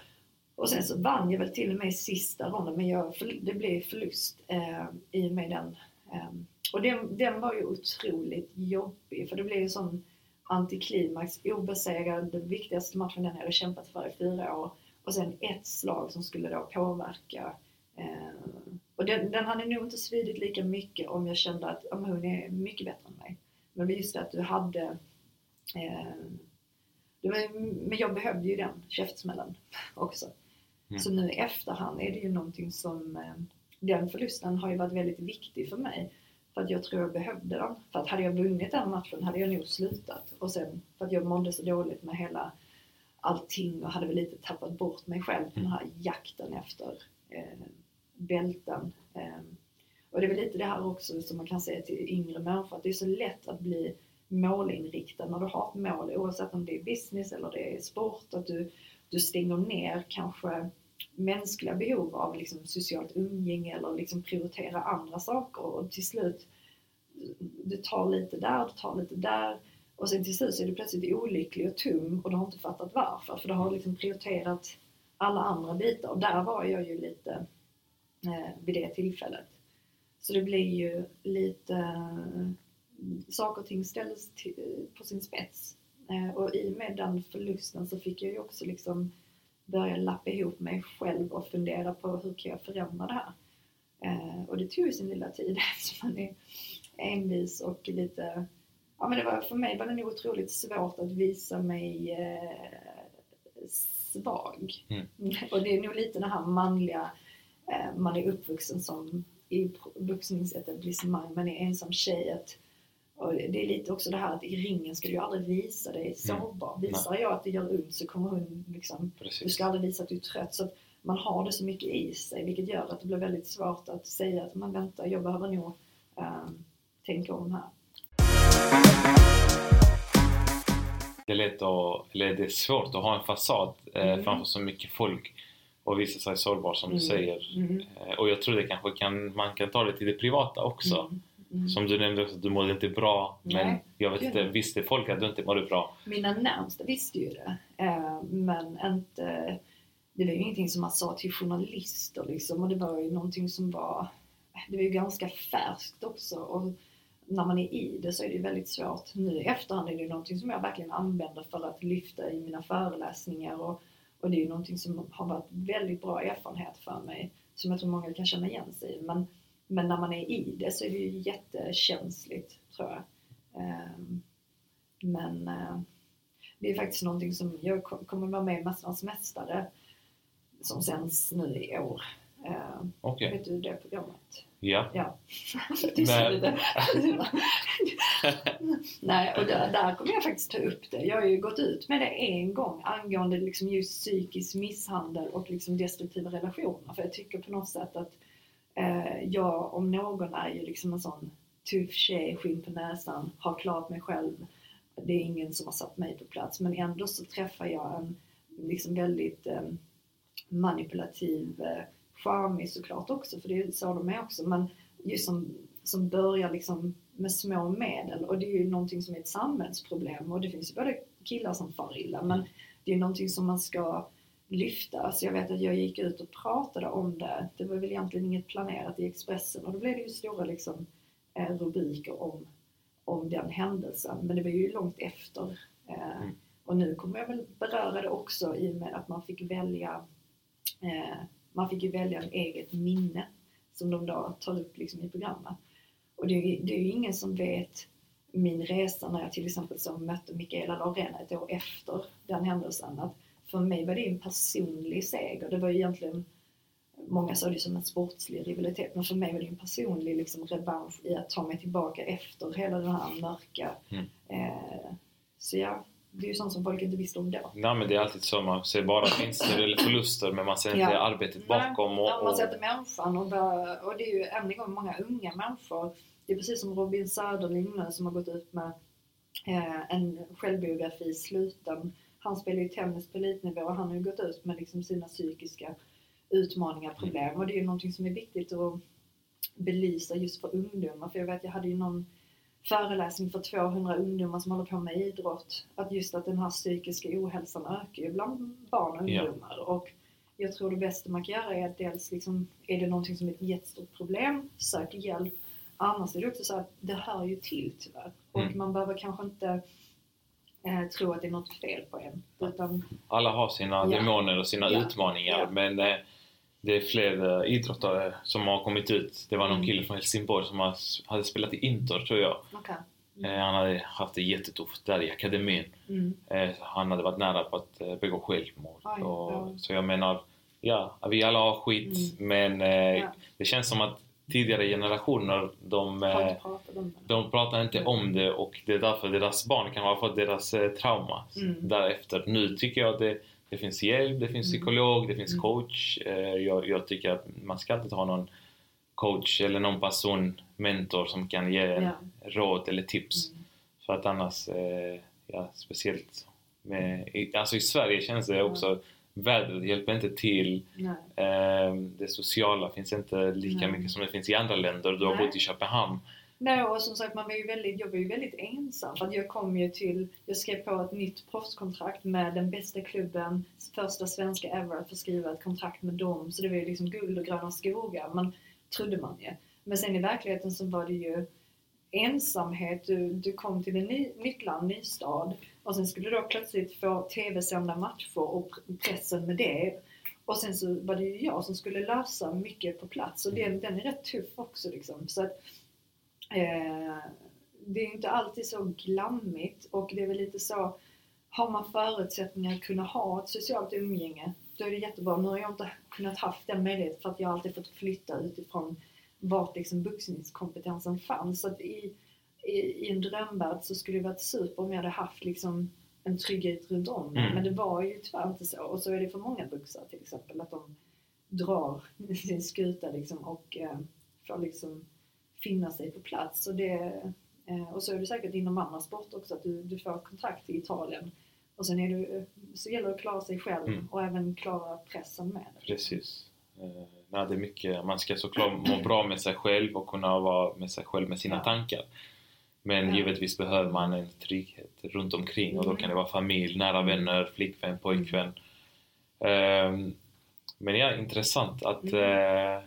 Och sen så vann jag väl till och med i sista ronden men jag, det blev förlust eh, i och med den. Eh, och den, den var ju otroligt jobbig för det blev ju sån antiklimax, obesegrad, den viktigaste matchen den jag hade kämpat för i fyra år. Och sen ett slag som skulle då påverka. Eh, och den, den hade nog inte svidit lika mycket om jag kände att men hon är mycket bättre än mig. Men just det att du hade eh, det var, men jag behövde ju den käftsmällen <laughs> också. Mm. Så nu i efterhand är det ju någonting som, eh, den förlusten har ju varit väldigt viktig för mig. För att jag tror jag behövde den. För att hade jag vunnit den matchen hade jag nog slutat. Och sen för att jag mådde så dåligt med hela allting och hade väl lite tappat bort mig själv den här jakten efter eh, bälten. Eh, och det är väl lite det här också som man kan säga till yngre människor att det är så lätt att bli målinriktad när du har ett mål oavsett om det är business eller det är sport. Att du, du stänger ner kanske mänskliga behov av liksom socialt umgänge eller liksom prioritera andra saker och till slut du tar lite där, du tar lite där och sen till slut så är du plötsligt olycklig och tom och du har inte fattat varför för du har liksom prioriterat alla andra bitar och där var jag ju lite eh, vid det tillfället. Så det blir ju lite eh, saker och ting ställs eh, på sin spets. Eh, och i och med den förlusten så fick jag ju också liksom börja lappa ihop mig själv och fundera på hur kan jag förändra det här. Eh, och det tog ju sin lilla tid <laughs> eftersom man är envis och lite Ja men det var, för mig var det nog otroligt svårt att visa mig eh, svag. Mm. Och det är nog lite det här manliga, eh, man är uppvuxen som i boxningsetablissemang, man är ensam tjej. Att, och det är lite också det här att i ringen ska du aldrig visa dig sårbar. Visar jag att det gör ont så kommer hon liksom du Precis. ska aldrig visa att du är trött. Så att man har det så mycket i sig vilket gör att det blir väldigt svårt att säga att man väntar, jag behöver nog ehm, tänka om här. Det är lätt att, eller det är svårt att ha en fasad eh, Mm. framför så mycket folk och visa sig sårbar som du Mm. säger. Mm. Eh, och jag tror det kanske kan, man kan ta det till det privata också. Mm. Mm. Som du nämnde också, du mådde inte bra. Men Nej, jag vet inte, visste folk att du inte mådde bra? Mina närmsta visste ju det. Eh, men inte, det var ju ingenting som man sa till journalister liksom. Och det var ju någonting som var, det var ju ganska färskt också. Och när man är i det så är det väldigt svårt. Nu i efterhand är det någonting som jag verkligen använder för att lyfta i mina föreläsningar. Och, och det är ju någonting som har varit väldigt bra erfarenhet för mig. Som jag tror många kan känna igen sig i. Men, men när man är i det så är det ju jättekänsligt tror jag. Ehm, men eh, det är faktiskt någonting som jag kommer vara med i Mästarnas Mästare som sänds nu i år. Eh, Okej. Vet du det programmet? Ja. Ja. <laughs> Men- <laughs> Nej, och där, där kommer jag faktiskt ta upp det. Jag har ju gått ut med det en gång angående liksom just psykisk misshandel och liksom destruktiva relationer. För jag tycker på något sätt att eh, jag om någon är ju liksom en sån tuff tjej, skinn på näsan, har klarat mig själv. Det är ingen som har satt mig på plats. Men ändå så träffar jag en liksom väldigt eh, manipulativ, eh, charmig såklart också, för det är så de är också. Men just som, som börjar liksom med små medel och det är ju någonting som är ett samhällsproblem och det finns ju både killar som far illa men det är någonting som man ska lyfta. Så jag vet att jag gick ut och pratade om det. Det var väl egentligen inget planerat i Expressen och då blev det ju stora liksom, eh, rubriker om, om den händelsen. Men det var ju långt efter. Eh, Mm. Och nu kommer jag väl beröra det också i och med att man fick välja eh, man fick ju välja ett eget minne som de då tar upp liksom i programmet. Och det är, det är ju ingen som vet min resa när jag till exempel så mötte Mikaela Laurén ett år efter den händelsen. Att för mig var det en personlig seger. Det var ju egentligen, många såg det som en sportslig rivalitet, men för mig var det en personlig liksom, revansch i att ta mig tillbaka efter hela den här mörka. Mm. Eh, så ja, det är ju sånt som folk inte visste om då. Nej men det är alltid så, man ser bara vinster eller förluster men man ser inte Ja. arbetet bakom. Och, Ja, man och, sätter människan och, bara, och det är ju än en gång många unga människor. Det är precis som Robin Söderling nu som har gått ut med eh, en självbiografi, Sluten. Han spelar ju tennis på elitnivå och han har ju gått ut med liksom sina psykiska utmaningar, problem. Och det är ju någonting som är viktigt att belysa just för ungdomar. För jag vet, jag hade ju någon föreläsning för 200 ungdomar som håller på med idrott. Att just att den här psykiska ohälsan ökar ju bland barn och ungdomar. Och jag tror det bästa man kan göra är att dels liksom, är det någonting som är ett jättestort problem, sök hjälp. Annars är det också så att det hör ju till tyvärr. Och Mm. man behöver kanske inte eh, tro att det är något fel på en. Utan, alla har sina Ja. demoner och sina Ja. utmaningar Ja. men eh, det är fler eh, idrottare som har kommit ut. Det var någon Mm. kille från Helsingborg som hade spelat i Inter tror jag. okay. Eh, han hade haft det jättetufft där i akademin. mm. Eh, han hade varit nära på att begå självmord. Oj, och, ja. Så jag menar, ja, vi alla har skit men eh, Ja. det känns som att tidigare generationer de, de pratar inte om det och det är därför deras barn kan ha fått deras trauma Mm. därefter. Nu tycker jag att det, det finns hjälp, det finns Mm. psykolog, det finns Mm. coach. Eh, jag, jag tycker att man ska inte ha någon coach eller någon person, mentor som kan ge en Ja. råd eller tips. Mm. För att annars, eh, ja speciellt med, alltså i Sverige känns det också, vädret hjälper inte till. Nej. Eh, det sociala finns inte lika Nej. mycket som det finns i andra länder. Du har Nej. bott i Köpenhamn. Nej, och som sagt, man var ju väldigt, jag var ju väldigt ensam. För att jag kom ju till, jag skrev på ett nytt proffskontrakt med den bästa klubben, första svenska ever att få skriva ett kontrakt med dem. Så det var ju liksom guld och gröna skogar, man, trodde man ju. Men sen i verkligheten så var det ju ensamhet, du, du kom till ett ny, nytt land, ny stad och sen skulle du då plötsligt få tv-sända matcher och pressen med det. Och sen så var det ju jag som skulle lösa mycket på plats och den, den är rätt tuff också liksom. Så att, Eh, det är inte alltid så glammigt och det är väl lite så, har man förutsättningar att kunna ha ett socialt umgänge, då är det jättebra. Nu har jag inte kunnat haft den möjligheten för att jag alltid fått flytta utifrån vart liksom vuxenkompetensen fanns. Så att i, i, i en drömvärld så skulle det varit super om jag hade haft liksom en trygghet runt om. Mm. Men det var ju tyvärr inte så. Och så är det för många vuxna till exempel, att de drar <laughs> sin skuta liksom och eh, får liksom finna sig på plats. Och, det, eh, och så är det säkert inom andra sporter också att du, du får kontrakt i Italien och sen är du, så gäller det att klara sig själv Mm. och även klara pressen med det. Precis. Eh, nej, det är mycket, man ska såklart må bra med sig själv och kunna vara med sig själv med sina Ja. tankar. Men Ja. givetvis behöver man en trygghet runt omkring och då Mm. kan det vara familj, nära vänner, flickvän, pojkvän. Ehm, men ja, intressant att Mm. eh,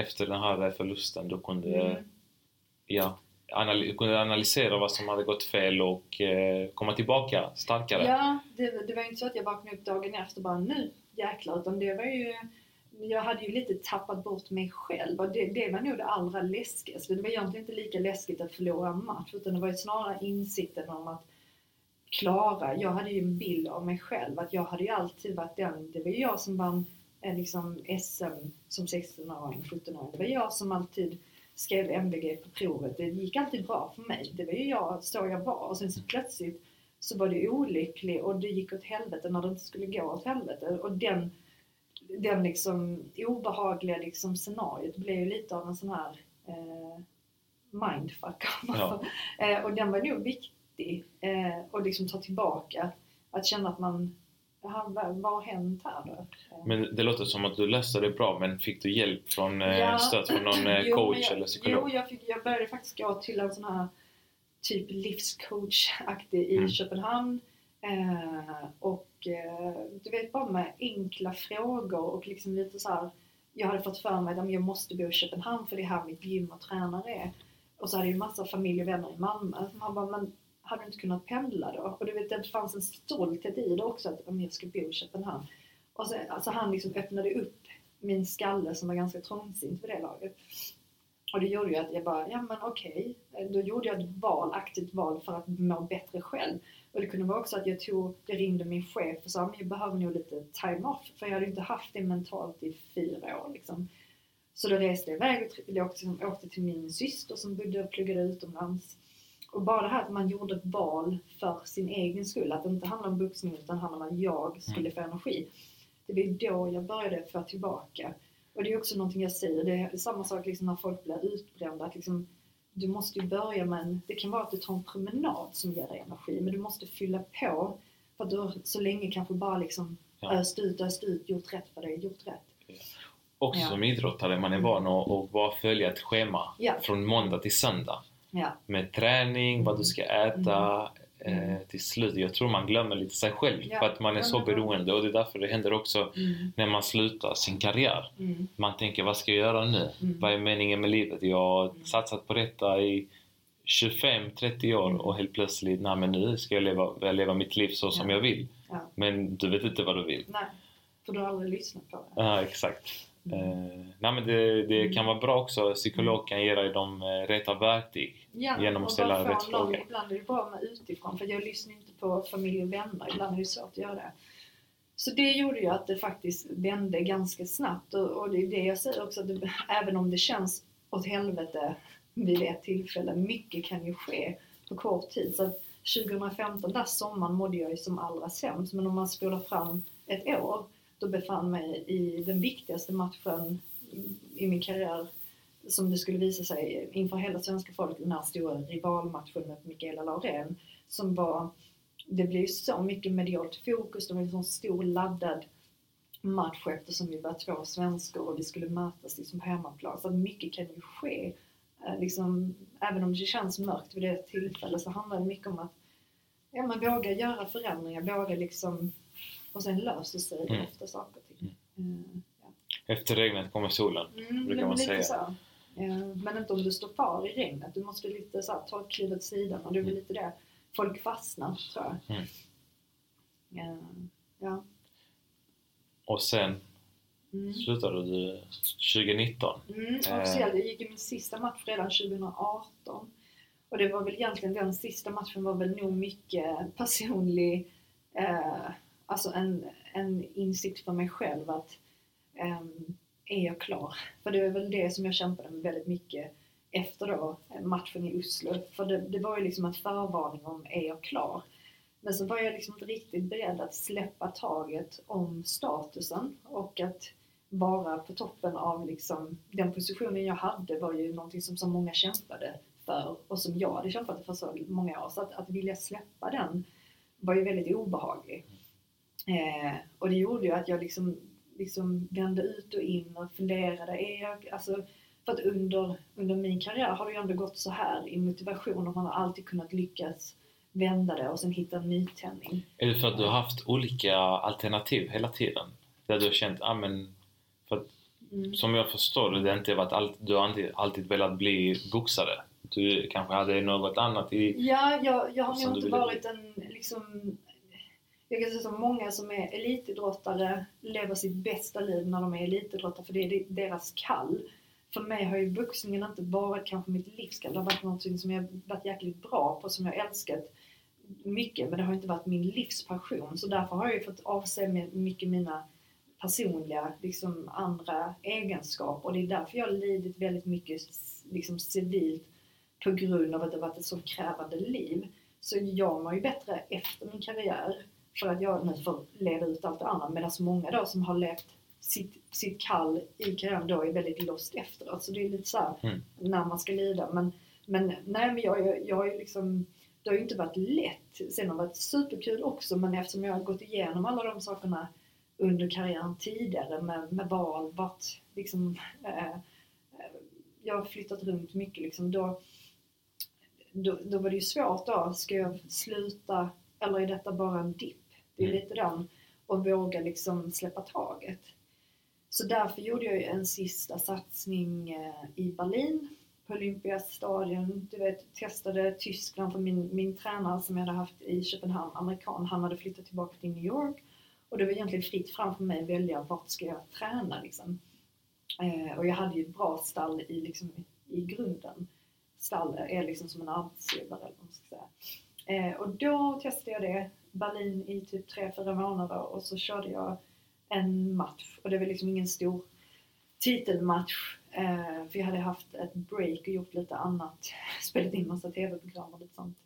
efter den här förlusten du kunde, Mm. ja, anal- kunde analysera vad som hade gått fel och eh, komma tillbaka starkare. Ja, det, det var ju inte så att jag vaknade upp dagen efter och bara nu jäklar, utan det var ju jag hade ju lite tappat bort mig själv och det, det var nog det allra läskigaste. Det var egentligen inte lika läskigt att förlora en match utan det var ju snarare insikten om att klara, jag hade ju en bild av mig själv att jag hade ju alltid varit den, det var ju jag som vann liksom SM som 16-åring, 17-åring. Det var jag som alltid skrev MVG på provet. Det gick alltid bra för mig. Det var ju jag, så jag var. Och sen så plötsligt så var det olycklig och det gick åt helvete när det inte skulle gå åt helvete. Och den, den liksom obehagliga liksom scenariot blev ju lite av en sån här eh, mindfuck. Ja. eh, och den var nog viktig. Eh, och liksom ta tillbaka. Att känna att man, jaha, vad, har hänt här då? Men det låter som att du löste det bra, men fick du hjälp från eh, Ja. stöd från någon eh, <clears throat> Jo, coach jag, eller psykolog? Jo, jag, fick, jag började faktiskt gå till en sån här typ livscoach-aktig i Mm. Köpenhamn. Eh, och eh, du vet bara med enkla frågor och liksom lite så här. Jag hade fått för mig att jag måste bo i Köpenhamn för det är här mitt gym och tränare är. Och så hade jag ju massa familj och vänner i Malmö. Han bara, men hade du inte kunnat pendla då? Och du vet, det fanns en stolthet i det också att om jag ska bo i Köpenhamn. Och så, alltså han liksom öppnade upp min skalle som var ganska trångsynt vid det laget. Och det gjorde ju att jag bara, ja men okej, då gjorde jag ett val, aktivt val för att må bättre själv. Och det kunde vara också att jag tog, jag ringde min chef och sa men jag behöver nog lite time off. För jag hade inte haft det mentalt i fyra år liksom. Så då reste jag iväg och åkte, åkte till min syster som bodde och pluggade utomlands. Och bara det här att man gjorde ett val för sin egen skull, att det inte handlar om boxning utan handlar om att jag skulle få energi. Det var då jag började få tillbaka. Och det är också någonting jag säger, det är samma sak liksom när folk blir utbrända. Att liksom, du måste ju börja med en, det kan vara att du tar en promenad som ger dig energi, men du måste fylla på. För att du har så länge kanske bara liksom Ja. öst ut, öst ut, gjort rätt för dig, gjort rätt. Också Ja. som idrottare, man är van att, att bara följa ett schema Ja. från måndag till söndag. Ja, Med träning, vad du ska äta. Mm. Eh, till slut, jag tror man glömmer lite sig själv Ja. för att man är så beroende och det är därför det händer också mm, när man slutar sin karriär. mm, Man tänker, vad ska jag göra nu? Mm. Vad är meningen med livet? Jag har Mm. satsat på detta i 25-30 år Mm. och helt plötsligt, nej men nu ska jag leva, leva mitt liv så som Ja. jag vill. Men du vet inte vad du vill. Nej, för du har aldrig lyssnat på det. Ja, exakt. Eh, nej, men det, det Mm. kan vara bra också. Psykolog kan ge dig de eh, rätta verktyg. Ja, Genom att ställa rätt frågor. Ibland är det bra med utifrån, för jag lyssnar inte på familj och vänner. Ibland är det svårt att göra det. Så det gjorde ju att det faktiskt vände ganska snabbt. Och, och det är det jag säger också, att det, även om det känns åt helvete vid ett tillfälle, mycket kan ju ske på kort tid. Så att 2015, där sommaren, mådde jag ju som allra sämst. Men om man spolar fram ett år, då befann mig i den viktigaste matchen i min karriär som det skulle visa sig inför hela svenska folket, den här stora rivalmatchen med Mikaela Laurén som var, det blev så mycket medialt fokus, det var en sån stor laddad match eftersom vi var två svenskor och vi skulle mötas liksom på hemmaplan. Så mycket kan ju ske. Eh, liksom, även om det känns mörkt vid det tillfället så handlar det mycket om att ja, man vågar göra förändringar, våga liksom och sen löser sig Mm. ofta saker och ting. Mm, ja. Efter regnet kommer solen. Mm, brukar man säga. Så. Eh, Men inte om du står kvar i regnet. Du måste lite så här, ta ett kliv åt sidan och det är väl Mm. lite det. Folk fastnar tror jag. Mm. Eh, Ja. Och sen Mm. slutade du 2019. Mm, officiellt. Jag gick i min sista match redan 2018. Och det var väl egentligen den sista matchen var väl nog mycket personlig, eh, alltså en, en insikt för mig själv att um, är jag klar? För det är väl det som jag kämpade med väldigt mycket efter då matchen i Oslo. För det, det var ju liksom en förvarning om är jag klar? Men så var jag liksom inte riktigt beredd att släppa taget om statusen och att vara på toppen av liksom, den positionen jag hade var ju någonting som så många kämpade för och som jag hade kämpat för så många år. Så att, att vilja släppa den var ju väldigt obehaglig. Eh, och det gjorde ju att jag liksom, liksom vände ut och in och funderade. Är jag, alltså, för att under, under min karriär har det ju ändå gått så här i motivation och man har alltid kunnat lyckas vända det och sen hitta en nytändning. Är det för att du har haft olika alternativ hela tiden? Där du har känt, ah, men, för att, Mm. som jag förstår det, det inte varit allt, du har alltid, alltid velat bli boxare. Du kanske hade något annat i... Ja, jag, jag har nog inte varit en liksom jag kan säga så många som är elitidrottare lever sitt bästa liv när de är elitidrottare för det är deras kall. För mig har ju boxningen inte varit kanske mitt livskall. Det har varit något som jag varit jäkligt bra på, som jag älskat mycket. Men det har inte varit min livspassion. Så därför har jag ju fått avse mycket mina personliga, liksom andra egenskaper. Och det är därför jag har lidit väldigt mycket liksom civilt på grund av att det varit ett så krävande liv. Så jag mår ju bättre efter min karriär för att jag nu får leda ut allt det andra. Medan många då som har levt sitt, sitt kall i karriären då är väldigt lost efteråt. Så det är lite så här, Mm. när man ska lida. Men, men nej, men jag, jag, jag har ju liksom det har ju inte varit lätt. Sen har det varit superkul också men eftersom jag har gått igenom alla de sakerna under karriären tidigare med, med val, vart liksom eh, jag har flyttat runt mycket liksom då, då, då var det ju svårt då, ska jag sluta eller är detta bara en dipp? Det är lite den och våga liksom släppa taget. Så därför gjorde jag ju en sista satsning eh, i Berlin på Olympiastadion. Du vet, testade Tyskland för min, min tränare som jag hade haft i Köpenhamn, amerikan, han hade flyttat tillbaka till New York. Och det var egentligen fritt fram för mig att välja vart ska jag träna liksom. Eh, och jag hade ju ett bra stall i, liksom, i grunden. stall är liksom som en arbetsgivare eller vad man ska säga. Eh, och då testade jag det, Berlin i typ 3-4 månader och så körde jag en match och det var liksom ingen stor titelmatch eh, för jag hade haft ett break och gjort lite annat, <laughs> spelat in massa TV-program och lite sånt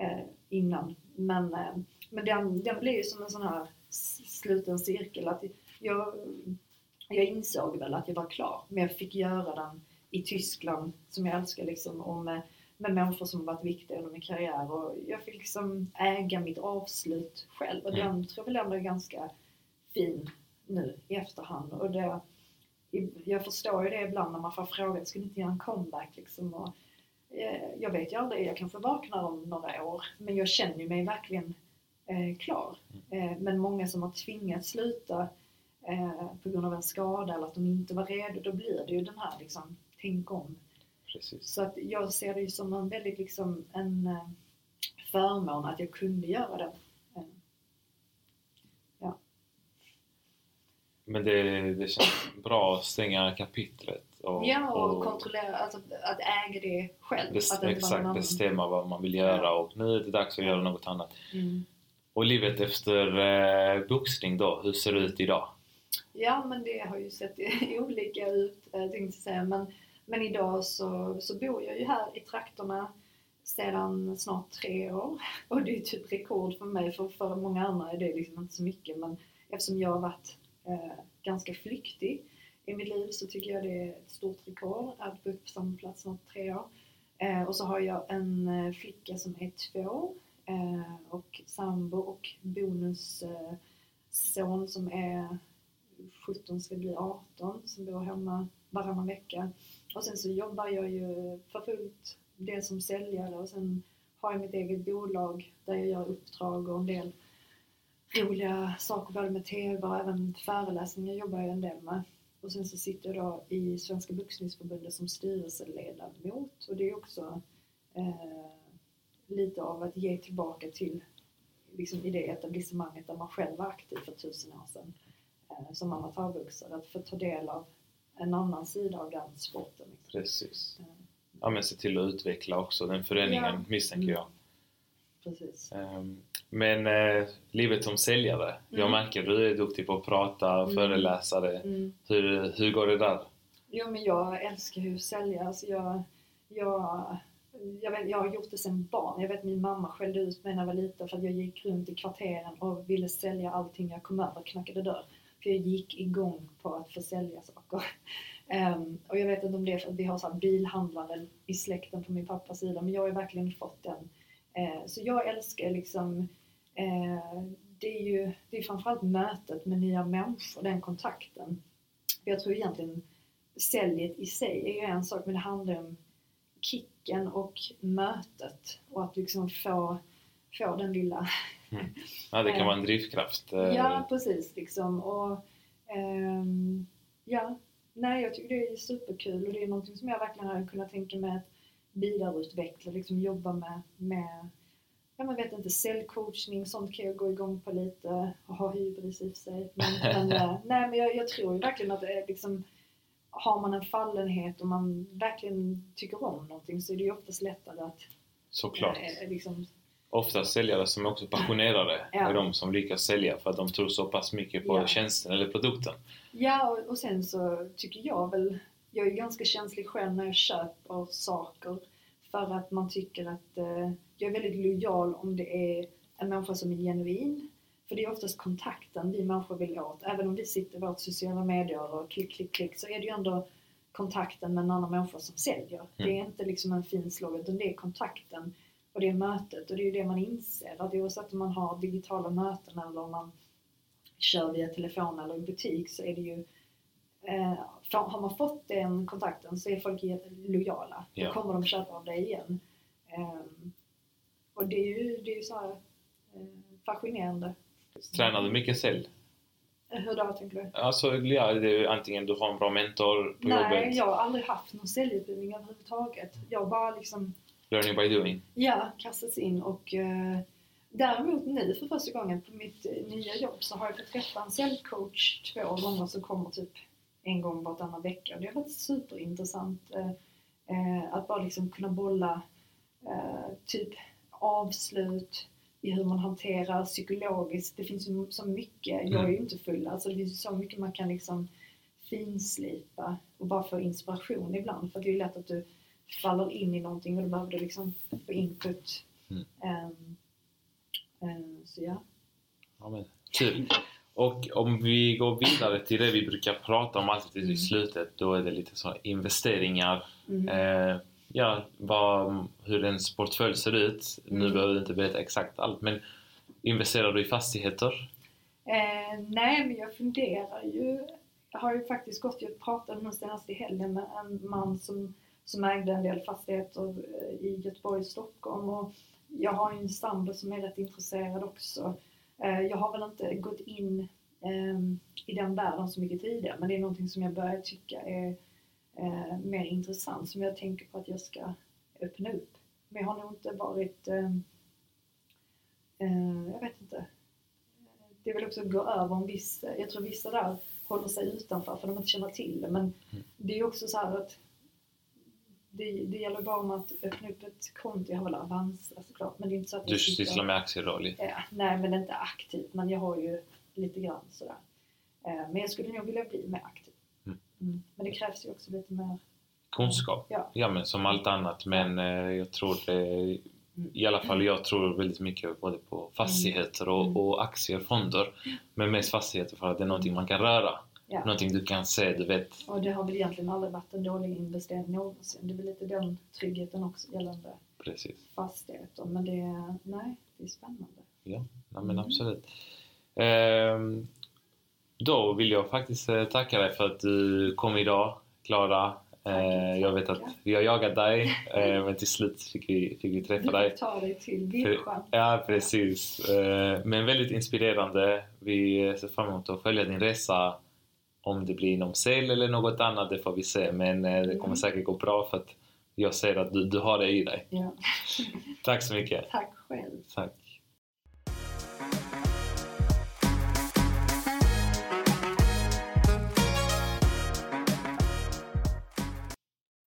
eh, innan. Men, eh, men den, den blev ju som en sån här sluten cirkel att jag, jag insåg väl att jag var klar men jag fick göra den i Tyskland som jag älskar liksom och med, med människor som har varit viktiga under min karriär och jag fick liksom äga mitt avslut själv och mm. den tror jag väl ändå är ganska fin nu i efterhand och det, jag förstår ju det ibland när man får frågan, du inte göra en comeback liksom? Och, eh, jag vet ju aldrig, jag kanske vaknar om några år men jag känner ju mig verkligen eh, klar. Mm. Eh, men många som har tvingats sluta eh, på grund av en skada eller att de inte var redo, då blir det ju den här liksom, tänk om. Precis. Så att jag ser det ju som en väldigt liksom en eh, förmån att jag kunde göra det. Eh, ja. Men det, det känns bra att stänga kapitlet. Och, ja, och, och kontrollera, alltså att äga det själv. Bes, att exakt, bestämma vad man vill göra och nu är det dags att göra något annat. Mm. Och livet efter eh, boxning då, hur ser det ut idag? Ja, men det har ju sett <laughs> olika ut, eh, tänkte jag säga. Men, men idag så, så bor jag ju här i trakterna sedan snart tre år. <laughs> Och det är typ rekord för mig, för, för många andra är det liksom inte så mycket. Men eftersom jag har varit eh, ganska flyktig i mitt liv så tycker jag det är ett stort rekord att bo på samma plats snart tre år. Eh, och så har jag en eh, flicka som är två eh, och sambo och bonusson eh, som är 17 ska bli 18 som bor hemma varannan vecka. Och sen så jobbar jag ju för fullt, dels som säljare och sen har jag mitt eget bolag där jag gör uppdrag och en del roliga saker både med TV och även föreläsningar jobbar jag en del med. Och sen så sitter jag då i Svenska Boxningsförbundet som styrelseledamot och det är också eh, lite av att ge tillbaka till liksom, i det etablissemanget där man själv var aktiv för tusen år sedan. Eh, som amatörboxare att få ta del av en annan sida av den sporten. Precis. Eh. Ja men se till att utveckla också den föreningen ja. misstänker jag. Mm. Precis. Um, men eh, livet som säljare. Mm. Jag märker att du är duktig på att prata, mm. föreläsa det. Mm. Hur, hur går det där? Jo men jag älskar att sälja. Alltså jag, jag, jag, vet, jag har gjort det sedan barn. Jag vet min mamma skällde ut mig när jag var liten för att jag gick runt i kvarteren och ville sälja allting jag kom över, knackade dörr. Jag gick igång på att försälja saker. Um, och jag vet inte om det är för att vi har så bilhandlare i släkten på min pappas sida, men jag har verkligen fått den. Uh, så jag älskar liksom, uh, det är ju det är framförallt mötet med nya människor, den kontakten. Jag tror egentligen säljet i sig är ju en sak, men det handlar om kicken och mötet och att liksom få, få den lilla Mm. Ja, det kan vara en drivkraft. Eh. Ja, precis. Liksom. Och, um, ja, nej, jag tycker det är superkul och det är någonting som jag verkligen har kunnat tänka mig att vidareutveckla, liksom jobba med, med ja, man vet inte, cellcoachning, sånt kan jag gå igång på lite och ha hybris i sig. Men, men, eh, <laughs> nej, men jag, jag, tror ju verkligen att det är liksom, har man en fallenhet och man verkligen tycker om någonting så är det ju oftast lättare att Såklart. Eh, liksom, ofta säljare som är också passionerade ja. är de som lyckas sälja för att de tror så pass mycket på ja. tjänsten eller produkten. Ja, och, sen så tycker jag väl, jag är ganska känslig själv när jag köper saker för att man tycker att eh, jag är väldigt lojal om det är en människa som är genuin. För det är oftast kontakten vi människor vill åt. Även om vi sitter i vårt sociala medier och klick, klick, klick så är det ju ändå kontakten med en annan människa som säljer. Mm. Det är inte liksom en fin slogan utan det är kontakten och det mötet och det är ju det man inser att oavsett om man har digitala möten eller om man kör via telefon eller i butik så är det ju eh, har man fått den kontakten så är folk lojala. Ja. Då kommer de köpa av dig igen. Eh, och det är ju, det är ju så här, eh, fascinerande. Tränar du mycket sälj? Eh, hur då tänker du? Alltså, ja, det är antingen du har en bra mentor på Nej, jobbet? Nej, jag har aldrig haft någon säljutbildning överhuvudtaget. Jag bara liksom Learning by doing? Ja, kastats in och eh, däremot nu för första gången på mitt eh, nya jobb så har jag fått träffa en säljcoach två gånger som kommer typ en gång vartannat vecka det har varit superintressant. Eh, Eh, att bara liksom kunna bolla eh, typ avslut i hur man hanterar psykologiskt. Det finns ju så mycket. Jag är ju Mm. inte full. Alltså det finns ju så mycket man kan liksom finslipa och bara få inspiration ibland. För det är ju lätt att du faller in i någonting och då behöver du liksom få input. Mm. Ehm, ehm, så ja. Ja, men, kul! Och om vi går vidare till det vi brukar prata om alltid i Mm. slutet, då är det lite så investeringar. Mm. Eh, ja, vad, hur ens portfölj ser ut. Nu Mm. behöver du inte berätta exakt allt, men investerar du i fastigheter? Eh, nej, men jag funderar ju. Jag har ju faktiskt gått och pratat nu senast i helgen med en man som, som ägde en del fastigheter eh, i Göteborg och Stockholm. Och jag har en sambo som är rätt intresserad också. Eh, jag har väl inte gått in eh, i den världen så mycket tidigare, men det är någonting som jag börjar tycka är eh, mer intressant, som jag tänker på att jag ska öppna upp. Men jag har nog inte varit, eh, eh, jag vet inte, det är väl också att gå över en viss, jag tror vissa där håller sig utanför för de inte känner till det. Men Mm. det är också så här att det, det gäller bara om att öppna upp ett konto. Jag har väl Avanza såklart, men det är inte så att Du sitter- sysslar med aktier då? lite? Ja, nej, men inte aktivt. Men jag har ju lite grann sådär. Eh, Men jag skulle nog vilja bli mer aktiv. Mm. Mm. Men det krävs ju också lite mer... Kunskap? Ja. Ja, men som allt annat. Men eh, jag tror det, i alla fall jag tror väldigt mycket både på fastigheter och, Mm. och aktier, fonder. Men mest fastigheter för att det är någonting man kan röra. Ja. Någonting du kan se, du vet. Och det har väl egentligen aldrig varit en dålig investering någonsin. Det är väl lite den tryggheten också gällande Precis. fastigheter. Men det är, nej, det är spännande. Ja, nej, men Mm. absolut. Ehm, då vill jag faktiskt eh, tacka dig för att du kom idag, Klara. Eh, jag vet att vi har jagat dig, <laughs> eh, men till slut fick vi, fick vi träffa Du dig. får ta dig till Viksjön. Ja, precis. Eh, Men väldigt inspirerande. Vi ser fram emot att följa din resa. Om det blir inom sail eller något annat, det får vi se. Men eh, det kommer Mm. säkert gå bra för att jag ser att du, du har det i dig. Ja. Tack så mycket. Tack själv. Tack.